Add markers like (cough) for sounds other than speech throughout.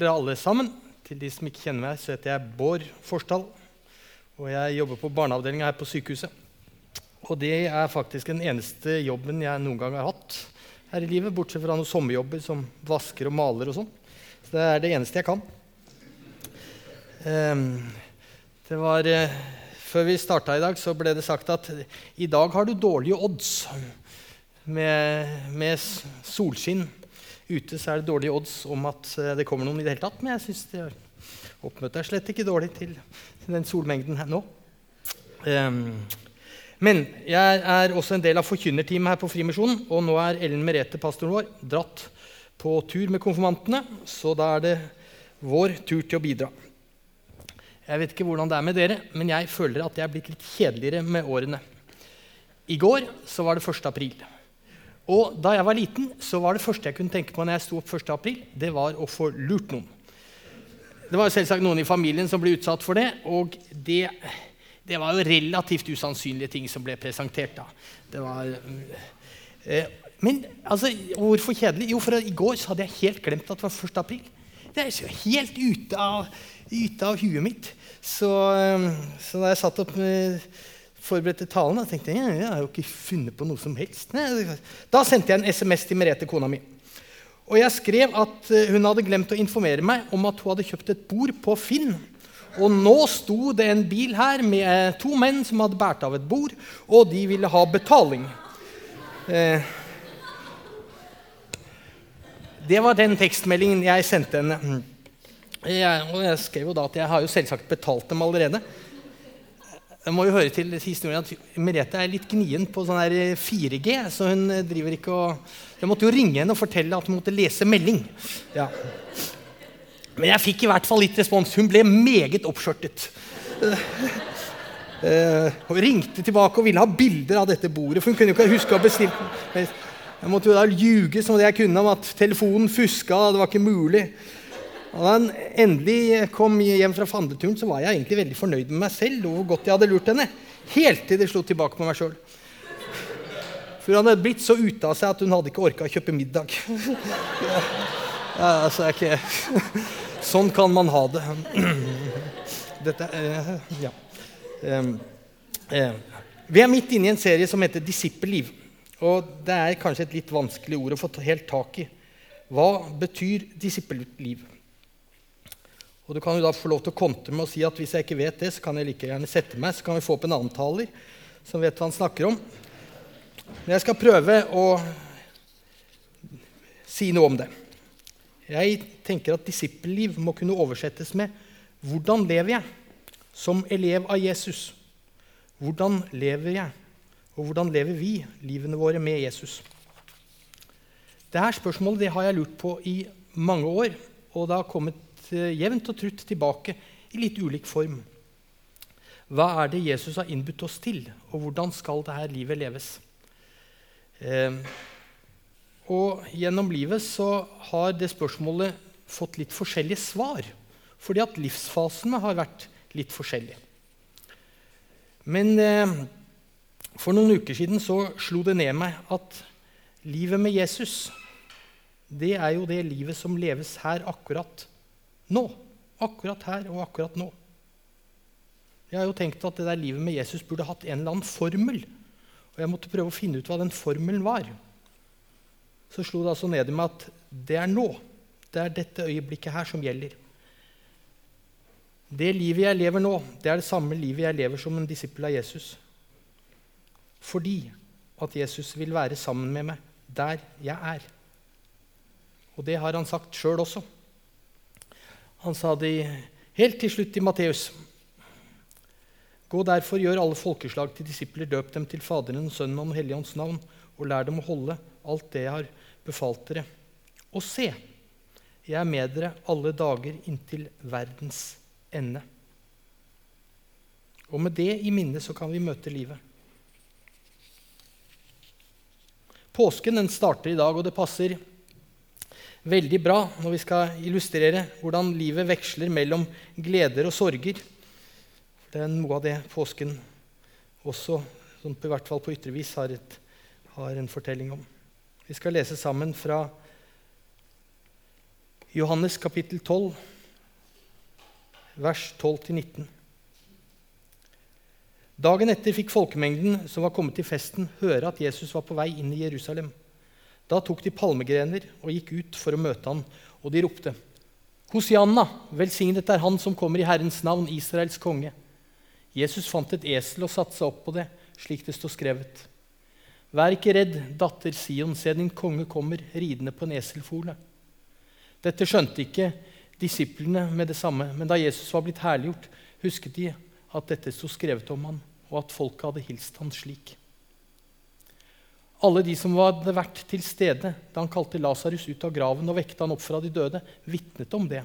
dere alle sammen. Til de som ikke kjenner meg, så heter jeg Bård Forsdal. Og jeg jobber på barneavdelinga her på sykehuset. Og det er faktisk den eneste jobben jeg noen gang har hatt her i livet, bortsett fra noen sommerjobber som vasker og maler og sånn. Så det er det eneste jeg kan. Um, det var uh, Før vi starta i dag, så ble det sagt at i dag har du dårlige odds med, med solskinn ute så er det dårlige odds om at eh, det kommer noen i det hele tatt. Men jeg syns oppmøtet er slett ikke dårlig til, den solmengden her nå. Um, men jeg er også en del av forkynnerteamet her på Frimisjonen. Og nå er Ellen Merete, pastoren vår, dratt på tur med konfirmantene. Så da er det vår tur til å bidra. Jeg vet ikke hvordan det er med dere, men jeg føler at jeg er blitt litt kjedeligere med årene. I går så var det 1. april. Og da jeg var liten, så var det første jeg kunne tenke på når jeg sto opp 1. april, det var å få lurt noen. Det var jo selvsagt noen i familien som ble utsatt for det. Og det, det var jo relativt usannsynlige ting som ble presentert da. Det var... Eh, men altså, hvorfor kjedelig? Jo, for i går så hadde jeg helt glemt at det var 1. april. Det er så helt ute av, ute av huet mitt. Så, eh, så da jeg satt opp med forberedte talen. Og tenkte jeg, jeg har jo ikke funnet på noe som helst. Da sendte jeg en SMS til Merete, kona mi. Og jeg skrev at eh, hun hadde glemt å informere meg om at hun hadde kjøpt et bord på Finn. Og nå sto det en bil her med to menn som hadde båret av et bord, og de ville ha betaling. Eh, det var den tekstmeldingen jeg sendte henne. Jeg, og jeg skrev jo da at jeg har jo selvsagt betalt dem allerede. Jeg må jo høre til historien at Merete er litt gnien på sånn 4G. så hun driver ikke og... Jeg måtte jo ringe henne og fortelle at hun måtte lese melding. Ja. Men jeg fikk i hvert fall litt respons. Hun ble meget oppskjørtet. (laughs) Hun ringte tilbake og ville ha bilder av dette bordet. for hun kunne jo ikke huske å bestille Jeg måtte jo da ljuge som det jeg kunne om at telefonen fuska. Det var ikke mulig. Og da han endelig kom hjem fra fandleturen, så var jeg egentlig veldig fornøyd med meg selv og hvor godt jeg hadde lurt henne. Helt til det slo tilbake på meg sjøl. For han hadde blitt så ute av seg at hun hadde ikke orka å kjøpe middag. Ja, altså, ikke... Sånn kan man ha det. Dette uh, Ja. Uh, vi er midt inne i en serie som heter Disippelliv. Og det er kanskje et litt vanskelig ord å få helt tak i. Hva betyr disippelliv? Og Du kan jo da få lov til å kontre med å si at hvis jeg ikke vet det, så kan jeg like gjerne sette meg, så kan vi få opp en annen taler som vet hva han snakker om. Men jeg skal prøve å si noe om det. Jeg tenker at disippelliv må kunne oversettes med 'Hvordan lever jeg som elev av Jesus?' Hvordan lever jeg, og hvordan lever vi livene våre med Jesus? Dette spørsmålet det har jeg lurt på i mange år, og det har kommet Eh, jevnt og trutt tilbake i litt ulik form. Hva er det Jesus har innbudt oss til, og hvordan skal dette livet leves? Eh, og Gjennom livet så har det spørsmålet fått litt forskjellige svar, fordi at livsfasene har vært litt forskjellige. Men eh, for noen uker siden så slo det ned meg at livet med Jesus det er jo det livet som leves her akkurat nå. Akkurat her og akkurat nå. Jeg har jo tenkt at det der livet med Jesus burde hatt en eller annen formel. Og jeg måtte prøve å finne ut hva den formelen var. Så slo det altså ned i meg at det er nå. Det er dette øyeblikket her som gjelder. Det livet jeg lever nå, det er det samme livet jeg lever som en disippel av Jesus. Fordi at Jesus vil være sammen med meg der jeg er. Og det har han sagt sjøl også. Han sa det helt til slutt i Matteus. Gå derfor, gjør alle folkeslag til disipler, døp dem til Faderen, Sønnen og Den hellige ånds navn, og lær dem å holde alt det jeg har befalt dere. Og se, jeg er med dere alle dager inntil verdens ende. Og med det i minne så kan vi møte livet. Påsken den starter i dag, og det passer veldig bra når vi skal illustrere hvordan livet veksler mellom gleder og sorger. Det er noe av det påsken også, som i hvert fall på ytre vis, har, har en fortelling om. Vi skal lese sammen fra Johannes kapittel 12, vers 12-19. Dagen etter fikk folkemengden som var kommet til festen, høre at Jesus var på vei inn i Jerusalem. Da tok de palmegrener og gikk ut for å møte ham, og de ropte:" Hosianna, velsignet er Han som kommer i Herrens navn, Israels konge. Jesus fant et esel og satte seg opp på det, slik det står skrevet. Vær ikke redd, datter Sion, se din konge kommer ridende på en eselfole. Dette skjønte ikke disiplene med det samme, men da Jesus var blitt herliggjort, husket de at dette sto skrevet om han, og at folket hadde hilst han slik. Alle de som hadde vært til stede da han kalte Lasarus ut av graven og vekte han opp fra de døde, vitnet om det.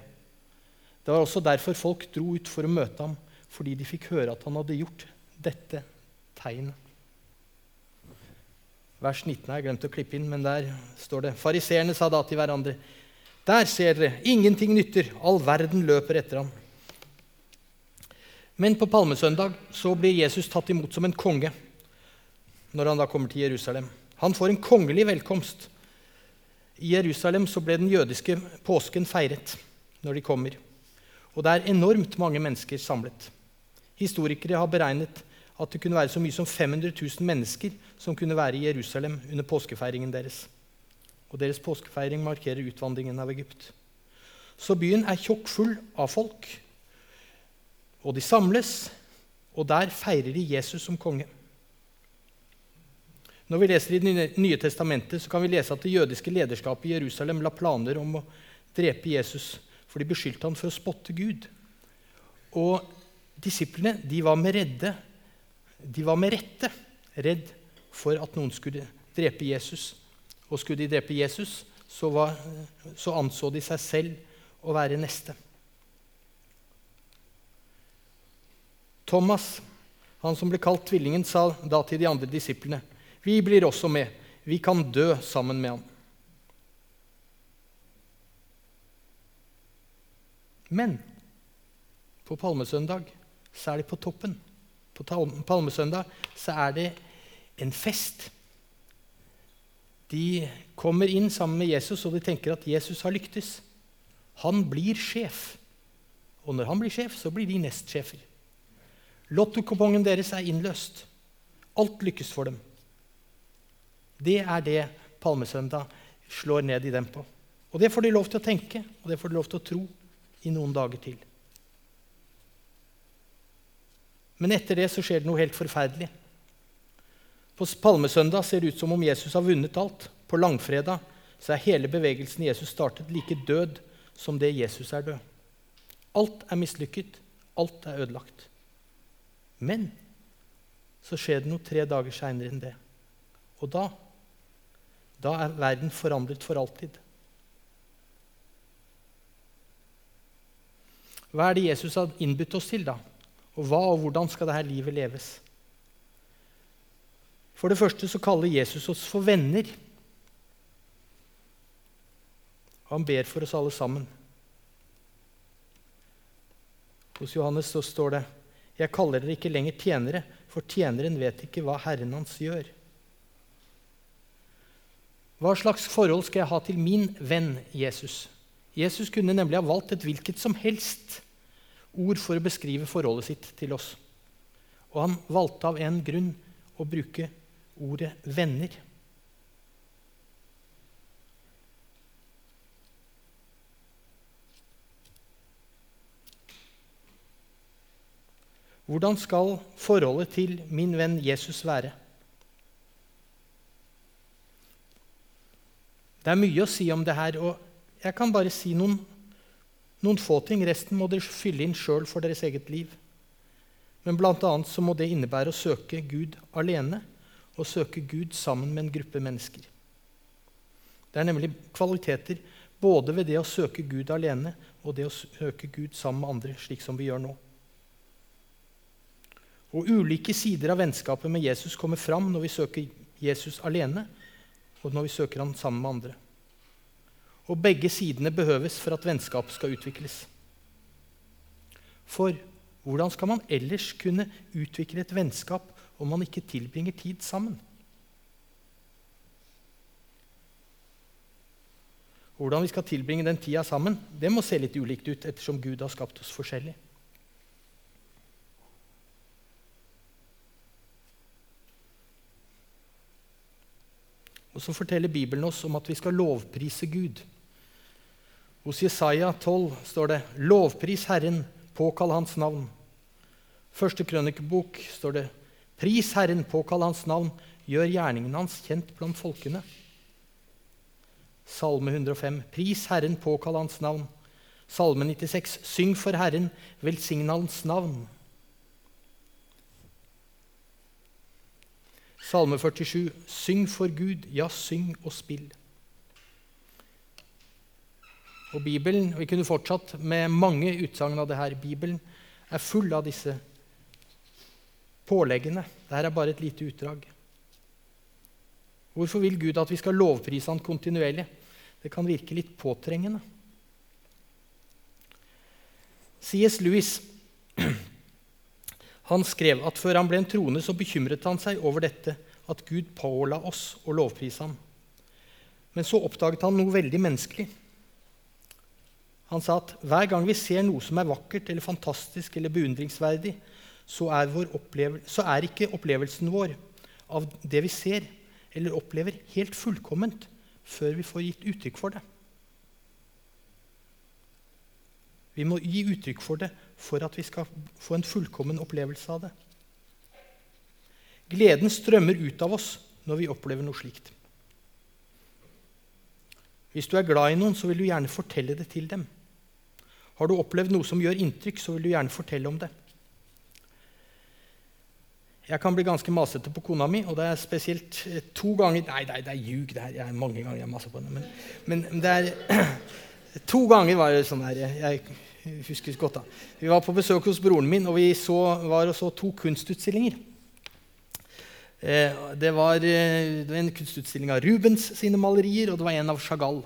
Det var også derfor folk dro ut for å møte ham, fordi de fikk høre at han hadde gjort dette tegnet. Vers 19 har jeg glemt å klippe inn, men der står det Fariseerne sa da til hverandre.: Der ser dere, ingenting nytter, all verden løper etter ham. Men på palmesøndag så blir Jesus tatt imot som en konge når han da kommer til Jerusalem. Han får en kongelig velkomst. I Jerusalem så ble den jødiske påsken feiret når de kommer. Og det er enormt mange mennesker samlet. Historikere har beregnet at det kunne være så mye som 500 000 mennesker som kunne være i Jerusalem under påskefeiringen deres. Og deres påskefeiring markerer utvandringen av Egypt. Så byen er tjokkfull av folk. Og de samles, og der feirer de Jesus som konge. Når vi leser i Det nye testamentet, så kan vi lese at det jødiske lederskapet i Jerusalem la planer om å drepe Jesus, for de beskyldte han for å spotte Gud. Og disiplene de var med redde. De var med rette redd for at noen skulle drepe Jesus. Og skulle de drepe Jesus, så, var, så anså de seg selv å være neste. Thomas, han som ble kalt tvillingen, sa da til de andre disiplene vi blir også med. Vi kan dø sammen med ham. Men på palmesøndag så er det på toppen. På palmesøndag så er det en fest. De kommer inn sammen med Jesus, og de tenker at Jesus har lyktes. Han blir sjef. Og når han blir sjef, så blir de nestsjefer. Lottokupongen deres er innløst. Alt lykkes for dem. Det er det palmesøndag slår ned i dem på. Og det får de lov til å tenke, og det får de lov til å tro i noen dager til. Men etter det så skjer det noe helt forferdelig. På palmesøndag ser det ut som om Jesus har vunnet alt. På langfredag så er hele bevegelsen Jesus startet, like død som det Jesus er død. Alt er mislykket. Alt er ødelagt. Men så skjer det noe tre dager seinere enn det. Og da da er verden forandret for alltid. Hva er det Jesus har innbudt oss til, da? Og hva og hvordan skal dette livet leves? For det første så kaller Jesus oss for venner. Han ber for oss alle sammen. Hos Johannes så står det Jeg kaller dere ikke lenger tjenere, for tjeneren vet ikke hva Herren hans gjør. Hva slags forhold skal jeg ha til min venn Jesus? Jesus kunne nemlig ha valgt et hvilket som helst ord for å beskrive forholdet sitt til oss. Og han valgte av en grunn å bruke ordet 'venner'. Hvordan skal forholdet til min venn Jesus være? Det er mye å si om det her, og jeg kan bare si noen, noen få ting. Resten må dere fylle inn sjøl for deres eget liv. Men bl.a. så må det innebære å søke Gud alene og søke Gud sammen med en gruppe mennesker. Det er nemlig kvaliteter både ved det å søke Gud alene og det å søke Gud sammen med andre, slik som vi gjør nå. Og Ulike sider av vennskapet med Jesus kommer fram når vi søker Jesus alene, og når vi søker Han sammen med andre. Og begge sidene behøves for at vennskap skal utvikles. For hvordan skal man ellers kunne utvikle et vennskap om man ikke tilbringer tid sammen? Hvordan vi skal tilbringe den tida sammen, det må se litt ulikt ut ettersom Gud har skapt oss forskjellig. Og så forteller Bibelen oss om at vi skal lovprise Gud. Hos Jesaja 12 står det 'Lovpris Herren, påkall Hans navn'. Første krønikebok står det 'Pris Herren, påkall Hans navn', gjør gjerningen hans kjent blant folkene. Salme 105. Pris Herren, påkall Hans navn. Salme 96. Syng for Herren, velsign Hans navn. Salme 47. Syng for Gud, ja, syng og spill. Og Bibelen, Vi kunne fortsatt med mange utsagn av det her. Bibelen er full av disse påleggene. Dette er bare et lite utdrag. Hvorfor vil Gud at vi skal lovprise Han kontinuerlig? Det kan virke litt påtrengende. C.S. Lewis han skrev at før han ble en trone, så bekymret han seg over dette, at Gud påla oss å lovprise ham. Men så oppdaget han noe veldig menneskelig. Han sa at hver gang vi ser noe som er vakkert eller fantastisk eller beundringsverdig, så er, så er ikke opplevelsen vår av det vi ser eller opplever, helt fullkomment før vi får gitt uttrykk for det. Vi må gi uttrykk for det for at vi skal få en fullkommen opplevelse av det. Gleden strømmer ut av oss når vi opplever noe slikt. Hvis du er glad i noen, så vil du gjerne fortelle det til dem. Har du opplevd noe som gjør inntrykk, så vil du gjerne fortelle om det. Jeg kan bli ganske masete på kona mi, og det er spesielt eh, to ganger Nei, nei det er ljug. Det er, mange ganger jeg maser på henne. Men, men, det er (clears throat) To ganger var det sånn her. Jeg, husker godt da. Vi var på besøk hos broren min, og vi så, var og så to kunstutstillinger. Eh, eh, det var en kunstutstilling av Rubens sine malerier, og det var en av Chagall.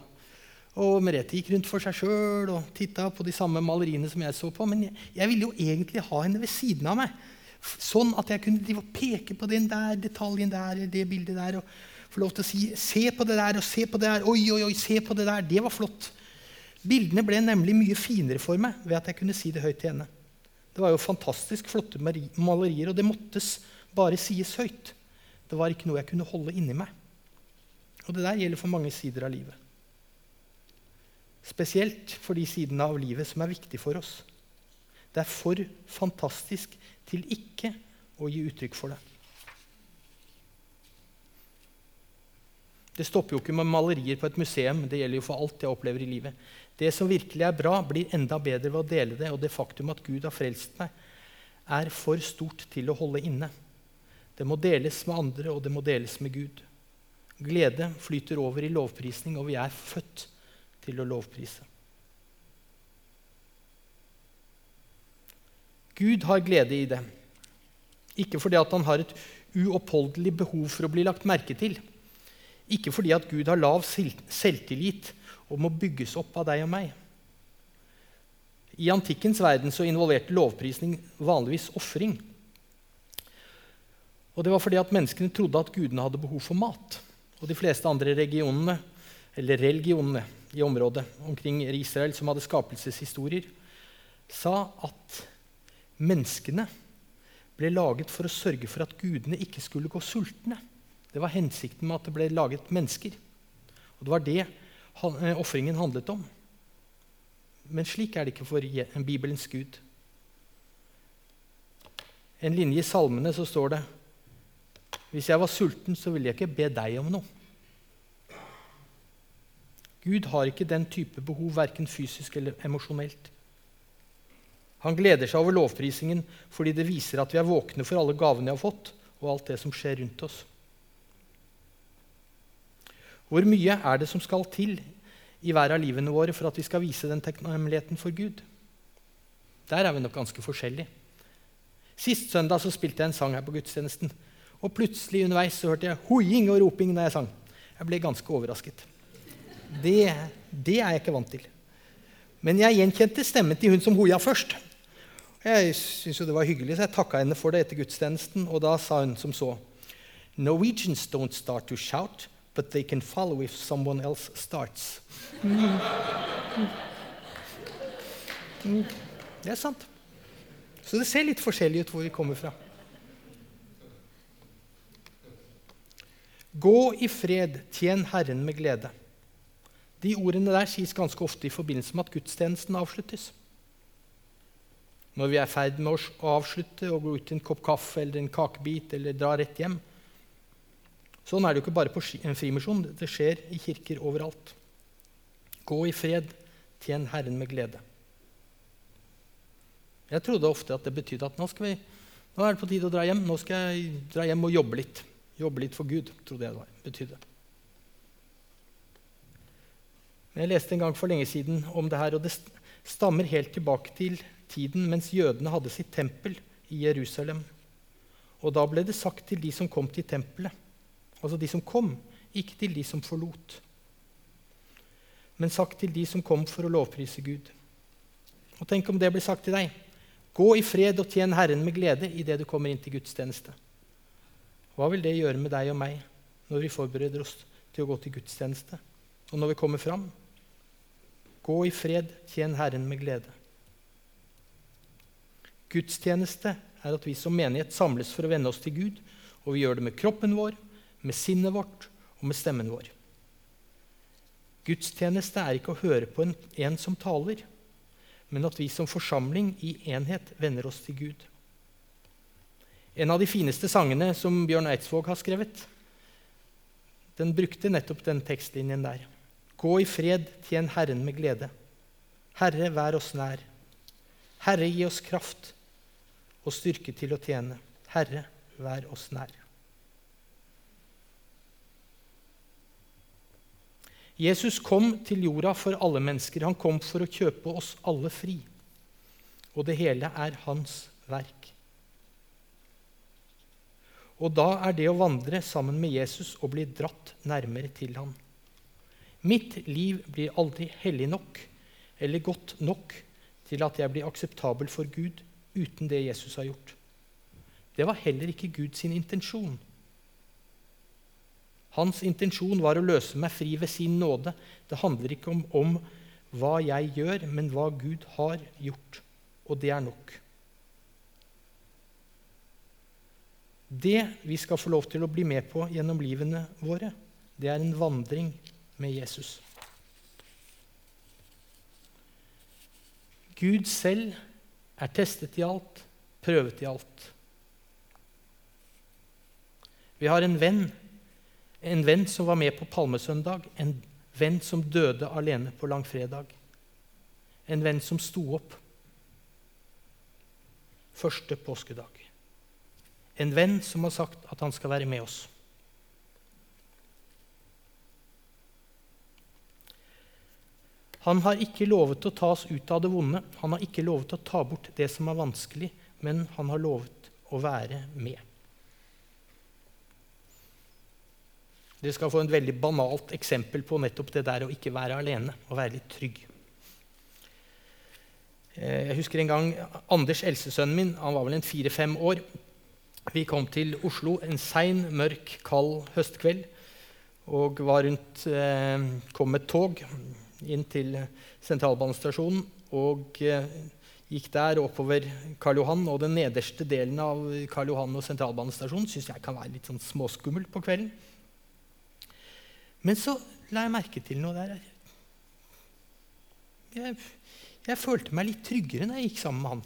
Og Merete gikk rundt for seg sjøl og titta på de samme maleriene som jeg så på. Men jeg, jeg, ville jo egentlig ha henne ved siden av meg, sånn at jeg kunne peke på den der detaljen der, det bildet der, og få lov til å si 'se på det der' og 'se på det der'. Oi, oi, oi, se på det der. Det var flott. Bildene ble nemlig mye finere for meg ved at jeg kunne si det høyt til henne. Det var jo fantastisk flotte malerier, og det måttes bare sies høyt. Det var ikke noe jeg kunne holde inni meg. Og det der gjelder for mange sider av livet. Spesielt for de sidene av livet som er viktige for oss. Det er for fantastisk til ikke å gi uttrykk for det. Det stopper jo ikke med malerier på et museum. Det gjelder jo for alt jeg opplever i livet. Det som virkelig er bra, blir enda bedre ved å dele det, og det faktum at Gud har frelst meg, er for stort til å holde inne. Det må deles med andre, og det må deles med Gud. Glede flyter over i lovprisning, og vi er født til å lovprise. Gud har glede i det. Ikke fordi at han har et uoppholdelig behov for å bli lagt merke til. Ikke fordi at Gud har lav selvtillit og må bygges opp av deg og meg. I antikkens verden så involverte lovprisning vanligvis ofring. Og det var fordi at menneskene trodde at gudene hadde behov for mat. Og de fleste andre regionene, eller religionene i området omkring Israel som hadde skapelseshistorier, sa at menneskene ble laget for å sørge for at gudene ikke skulle gå sultne. Det var hensikten med at det ble laget mennesker. Og det var det ofringen handlet om. Men slik er det ikke for en Bibelens gud. En linje i salmene så står det Hvis jeg var sulten, så ville jeg ikke be deg om noe. Gud har ikke den type behov, verken fysisk eller emosjonelt. Han gleder seg over lovprisingen fordi det viser at vi er våkne for alle gavene vi har fått, og alt det som skjer rundt oss. Hvor mye er det som skal til i hver av livene våre for at vi skal vise den takknemligheten for Gud? Der er vi nok ganske forskjellige. Sist søndag så spilte jeg en sang her på gudstjenesten. Og plutselig underveis så hørte jeg hoiing og roping når jeg sang. Jeg ble ganske overrasket. Det, det, er jeg ikke vant til. Men jeg gjenkjente stemmen til hun som hoia først. Jeg syntes det var hyggelig, så jeg takka henne for det etter gudstjenesten. Og da sa hun som så Norwegians don't start to shout. But they can follow if someone else starts. Det er sant. Så det ser litt forskjellig ut hvor vi kommer fra. Gå i fred, tjen Herren med glede. De ordene der sies ganske ofte i forbindelse med at gudstjenesten avsluttes. Når vi er i ferd med å avslutte og gå ut til en kopp kaffe eller en kakebit eller dra rett hjem. Sånn er det jo ikke bare på en frimisjon. Det skjer i kirker overalt. Gå i fred, tjen Herren med glede. Jeg trodde ofte at det betydde at nå, vi, nå, er det på tide å dra hjem. Nå skal jeg dra hjem og jobbe litt. Jobbe litt for Gud, trodde jeg det betydde. Men jeg leste en gang for lenge siden om det her, og det stammer helt tilbake til tiden mens jødene hadde sitt tempel i Jerusalem. Og da ble det sagt til de som kom til tempelet, altså de som kom, ikke til de som forlot, men sagt til de som kom for å lovprise Gud. Og tenk om det blir sagt til deg. Gå i fred og tjen Herren med glede idet du kommer inn til gudstjeneste. Hva vil det gjøre med deg og meg når vi forbereder oss til å gå til gudstjeneste? Og når vi kommer fram? Gå i fred, tjen Herren med glede. Gudstjeneste er at vi som menighet samles for å vende oss til Gud, og vi gjør det med kroppen vår, med sinnet vårt og med stemmen vår. Gudstjeneste er ikke å høre på en, en som taler men at vi som forsamling i enhet vender oss til Gud. En av de fineste sangene som Bjørn Eidsvåg har skrevet, den brukte nettopp den tekstlinjen der. Gå i fred, tjen Herren med glede. Herre, vær oss nær. Herre, gi oss kraft og styrke til å tjene. Herre, vær oss nær. Jesus kom til jorda for alle mennesker. Han kom for å kjøpe oss alle fri. Og det hele er hans verk. Og da er det å vandre sammen med Jesus og bli dratt nærmere til ham. Mitt liv blir aldri hellig nok eller godt nok til at jeg blir akseptabel for Gud uten det Jesus har gjort. Det var heller ikke Guds intensjon. Hans intensjon var å løse meg fri ved sin nåde. Det handler ikke om, om hva jeg gjør, men hva Gud har gjort. Og det er nok. Det vi skal få lov til å bli med på gjennom livene våre, det er en vandring med Jesus. Gud selv er testet i alt, prøvet i alt. Vi har en venn en venn som var med på palmesøndag, en venn som døde alene på langfredag. En venn som sto opp første påskedag. En venn som har sagt at han skal være med oss. Han har ikke lovet å ta oss ut av det vonde, han har ikke lovet å ta bort det som er vanskelig, men han har lovet å være med. Dere skal få en veldig banalt eksempel på nettopp det der å ikke være alene. og være litt trygg. Eh, jeg husker en gang Anders, eldstesønnen min, han var vel en fire-fem år. Vi kom til Oslo en sein, mørk, kald høstkveld. Og var rundt, eh, kom med tog inn til sentralbanestasjonen. Og eh, gikk der oppover Karl Johan. Og den nederste delen av Karl Johan og sentralbanestasjonen syns jeg kan være litt sånn småskummel på kvelden. Men så la jeg merke til noe der. Jeg, jeg følte meg litt tryggere når jeg gikk sammen med han.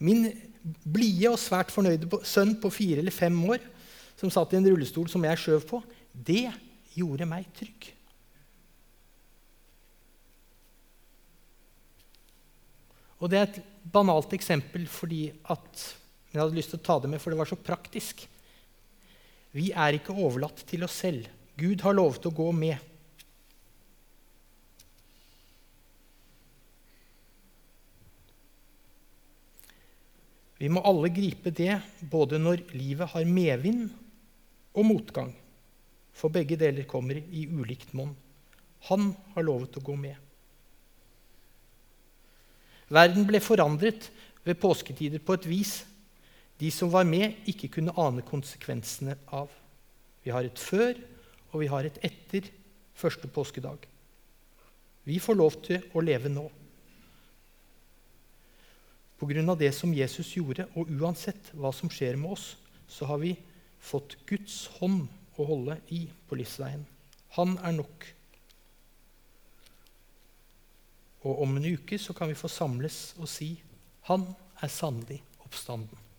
Min blide og svært fornøyde sønn på fire eller fem år som satt i en rullestol som jeg skjøv på, det gjorde meg trygg. Og Det er et banalt eksempel fordi at jeg hadde lyst til å ta det med, for det var så praktisk. Vi er ikke overlatt til oss selv. Gud har lovet å gå med. Vi må alle gripe det både når livet har medvind og motgang, for begge deler kommer i ulikt monn. Han har lovet å gå med. Verden ble forandret ved påsketider på et vis de som var med, ikke kunne ane konsekvensene av. Vi har et før og vi har et etter første påskedag. Vi får lov til å leve nå. Av det som Jesus gjorde, og uansett hva som skjer med oss, så har vi fått Guds hånd å holde i på livsveien. Han er nok. Og om en uke så kan vi få samles og si han er sannelig oppstanden.